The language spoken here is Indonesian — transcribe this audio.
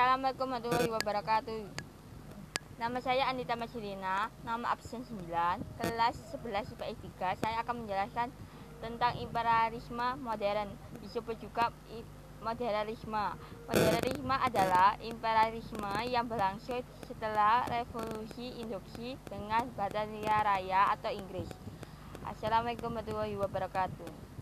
Assalamualaikum warahmatullahi wabarakatuh. Nama saya Anita Masilina, nama absen 9, kelas 11 IPA 3. Saya akan menjelaskan tentang imperialisme modern, disebut juga modernisme. Modernisme adalah imperialisme yang berlangsung setelah revolusi induksi dengan Britania Raya atau Inggris. Assalamualaikum warahmatullahi wabarakatuh.